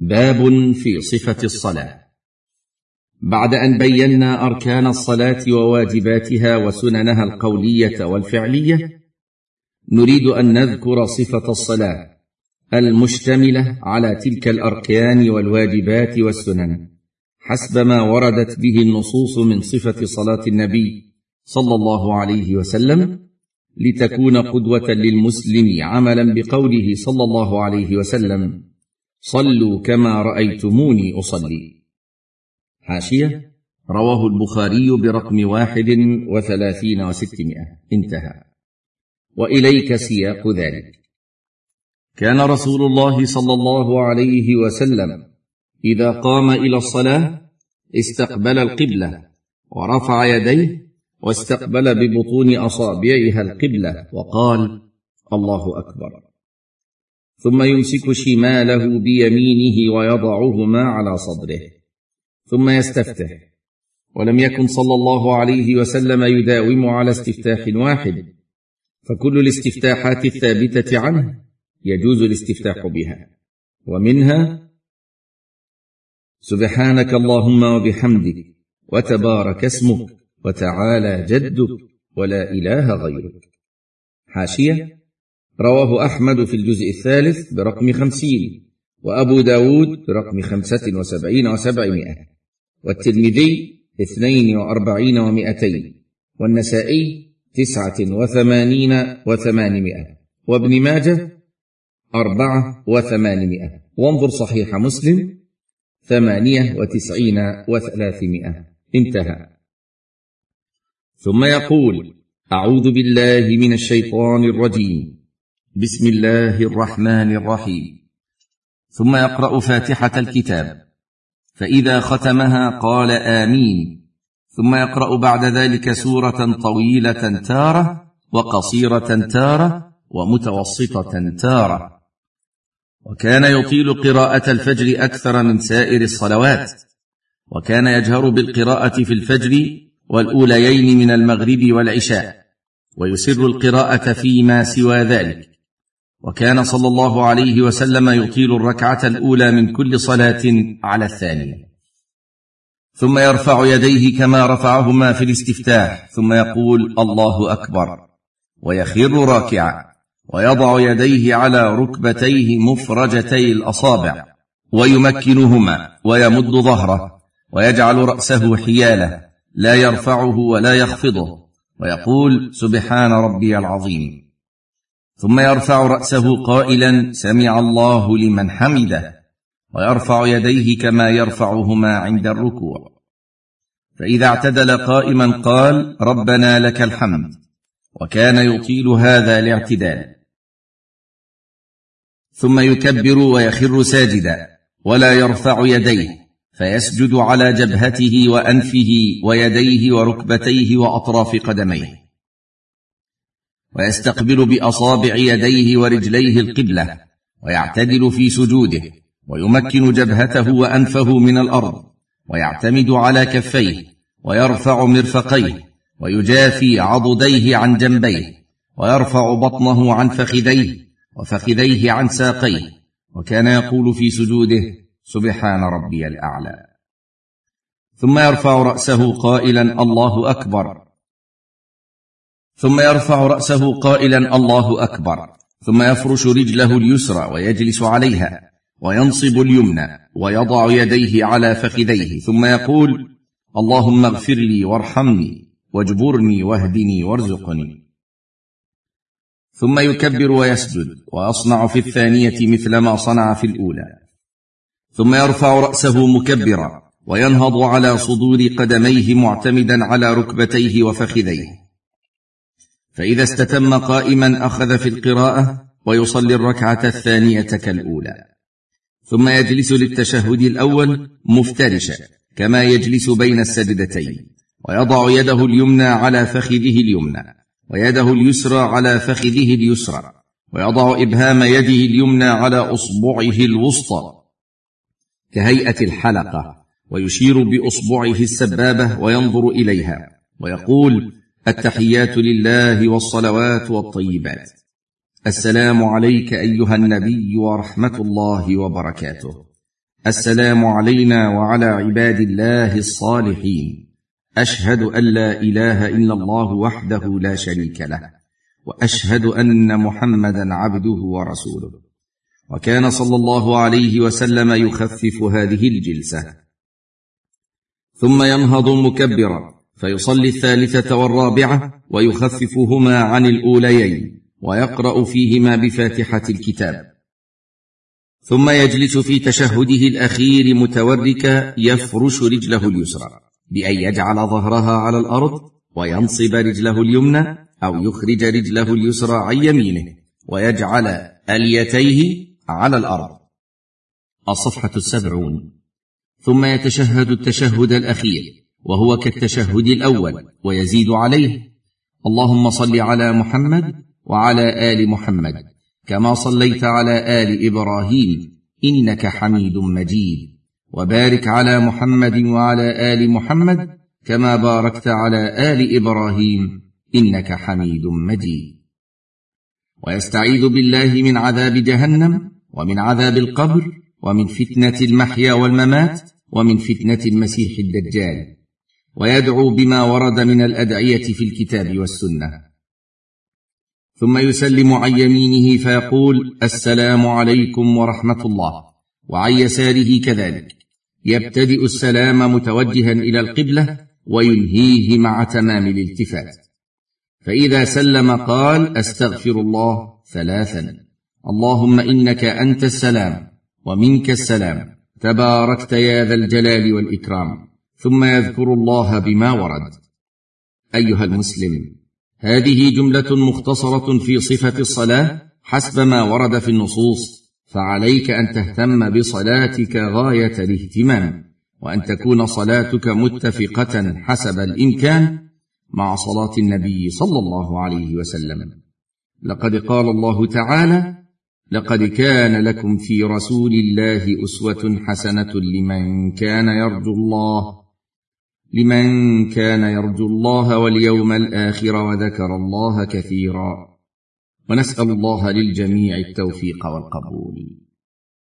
باب في صفة الصلاة. بعد أن بينا أركان الصلاة وواجباتها وسننها القولية والفعلية نريد أن نذكر صفة الصلاة المشتملة على تلك الأركان والواجبات والسنن حسب ما وردت به النصوص من صفة صلاة النبي صلى الله عليه وسلم لتكون قدوة للمسلم عملا بقوله صلى الله عليه وسلم. صلوا كما رأيتموني أصلي. حاشية رواه البخاري برقم واحد وثلاثين وستمائة. انتهى. وإليك سياق ذلك. كان رسول الله صلى الله عليه وسلم إذا قام إلى الصلاة استقبل القبلة ورفع يديه واستقبل ببطون اصابعها القبلة وقال الله أكبر. ثم يمسك شماله بيمينه ويضعهما على صدره. ثم يستفتح. ولم يكن صلى الله عليه وسلم يداوم على استفتاح واحد. فكل الاستفتاحات الثابتة عنه يجوز الاستفتاح بها. ومنها سبحانك اللهم وبحمدك وتبارك اسمك وتعالى جدك ولا إله غيرك. حاشية رواه أحمد في الجزء الثالث برقم خمسين وأبو داود برقم خمسة وسبعين وسبعمائة والترمذي اثنين وأربعين ومائتين والنسائي تسعة وثمانين وثمانمائة وابن ماجه أربعة وثمانمائة. وانظر صحيح مسلم ثمانية وتسعين وثلاثمائة. انتهى. ثم يقول أعوذ بالله من الشيطان الرجيم. بسم الله الرحمن الرحيم. ثم يقرأ فاتحة الكتاب. فإذا ختمها قال آمين. ثم يقرأ بعد ذلك سورة طويلة تارة وقصيرة تارة ومتوسطة تارة. وكان يطيل قراءة الفجر أكثر من سائر الصلوات. وكان يجهر بالقراءة في الفجر والأوليين من المغرب والعشاء. ويسر القراءة فيما سوى ذلك. وكان صلى الله عليه وسلم يطيل الركعة الأولى من كل صلاة على الثانية. ثم يرفع يديه كما رفعهما في الاستفتاح ثم يقول الله أكبر ويخر راكعا ويضع يديه على ركبتيه مفرجتي الأصابع ويمكنهما ويمد ظهره ويجعل رأسه حيالة لا يرفعه ولا يخفضه ويقول سبحان ربي العظيم. ثم يرفع رأسه قائلا سمع الله لمن حمده. ويرفع يديه كما يرفعهما عند الركوع. فإذا اعتدل قائما قال ربنا لك الحمد. وكان يطيل هذا الاعتدال. ثم يكبر ويخر ساجدا ولا يرفع يديه فيسجد على جبهته وأنفه ويديه وركبتيه وأطراف قدميه. ويستقبل بأصابع يديه ورجليه القبلة ويعتدل في سجوده ويمكن جبهته وأنفه من الأرض ويعتمد على كفيه ويرفع مرفقيه ويجافي عضديه عن جنبيه ويرفع بطنه عن فخذيه وفخذيه عن ساقيه وكان يقول في سجوده سبحان ربي الأعلى. ثم يرفع رأسه قائلا الله أكبر. ثم يرفع رأسه قائلا الله أكبر. ثم يفرش رجله اليسرى ويجلس عليها وينصب اليمنى ويضع يديه على فخذيه. ثم يقول اللهم اغفر لي وارحمني واجبرني واهدني وارزقني. ثم يكبر ويسجد ويصنع في الثانية مثل ما صنع في الأولى. ثم يرفع رأسه مكبرا وينهض على صدور قدميه معتمدا على ركبتيه وفخذيه. فإذا استتم قائما أخذ في القراءة ويصلي الركعة الثانية كالاولى ثم يجلس للتشهد الأول مفترشا كما يجلس بين السجدتين. ويضع يده اليمنى على فخذه اليمنى ويده اليسرى على فخذه اليسرى ويضع إبهام يده اليمنى على أصبعه الوسطى. كهيئة الحلقة ويشير بأصبعه السبابة وينظر إليها ويقول التحيات لله والصلوات والطيبات. السلام عليك أيها النبي ورحمة الله وبركاته. السلام علينا وعلى عباد الله الصالحين. أشهد أن لا إله إلا الله وحده لا شريك له وأشهد أن محمدا عبده ورسوله. وكان صلى الله عليه وسلم يخفف هذه الجلسة. ثم ينهض مكبرا. فيصلي الثالثة والرابعة ويخففهما عن الأوليين ويقرأ فيهما بفاتحة الكتاب. ثم يجلس في تشهده الأخير متوركا يفرش رجله اليسرى بأن يجعل ظهرها على الأرض وينصب رجله اليمنى أو يخرج رجله اليسرى عن يمينه ويجعل أليتيه على الأرض. الصفحة السبعون. ثم يتشهد التشهد الأخير. وهو كالتشهد الأول ويزيد عليه. اللهم صل على محمد وعلى آل محمد كما صليت على آل إبراهيم إنك حميد مجيد. وبارك على محمد وعلى آل محمد كما باركت على آل إبراهيم إنك حميد مجيد. ويستعيذ بالله من عذاب جهنم ومن عذاب القبر ومن فتنة المحيا والممات ومن فتنة المسيح الدجال. ويدعو بما ورد من الأدعية في الكتاب والسنة. ثم يسلم عن يمينه فيقول السلام عليكم ورحمة الله وعن يساره كذلك. يبتدئ السلام متوجها إلى القبلة وينهيه مع تمام الالتفات. فإذا سلم قال أستغفر الله ثلاثا. اللهم إنك أنت السلام ومنك السلام. تباركت يا ذا الجلال والإكرام. ثم يذكر الله بما ورد. أيها المسلم هذه جملة مختصرة في صفة الصلاة حسب ما ورد في النصوص فعليك أن تهتم بصلاتك غاية الاهتمام وأن تكون صلاتك متفقة حسب الإمكان مع صلاة النبي صلى الله عليه وسلم. لقد قال الله تعالى لقد كان لكم في رسول الله أسوة حسنة لمن كان يرجو الله لمن كان يرجو الله واليوم الآخر وذكر الله كثيرا. ونسأل الله للجميع التوفيق والقبول.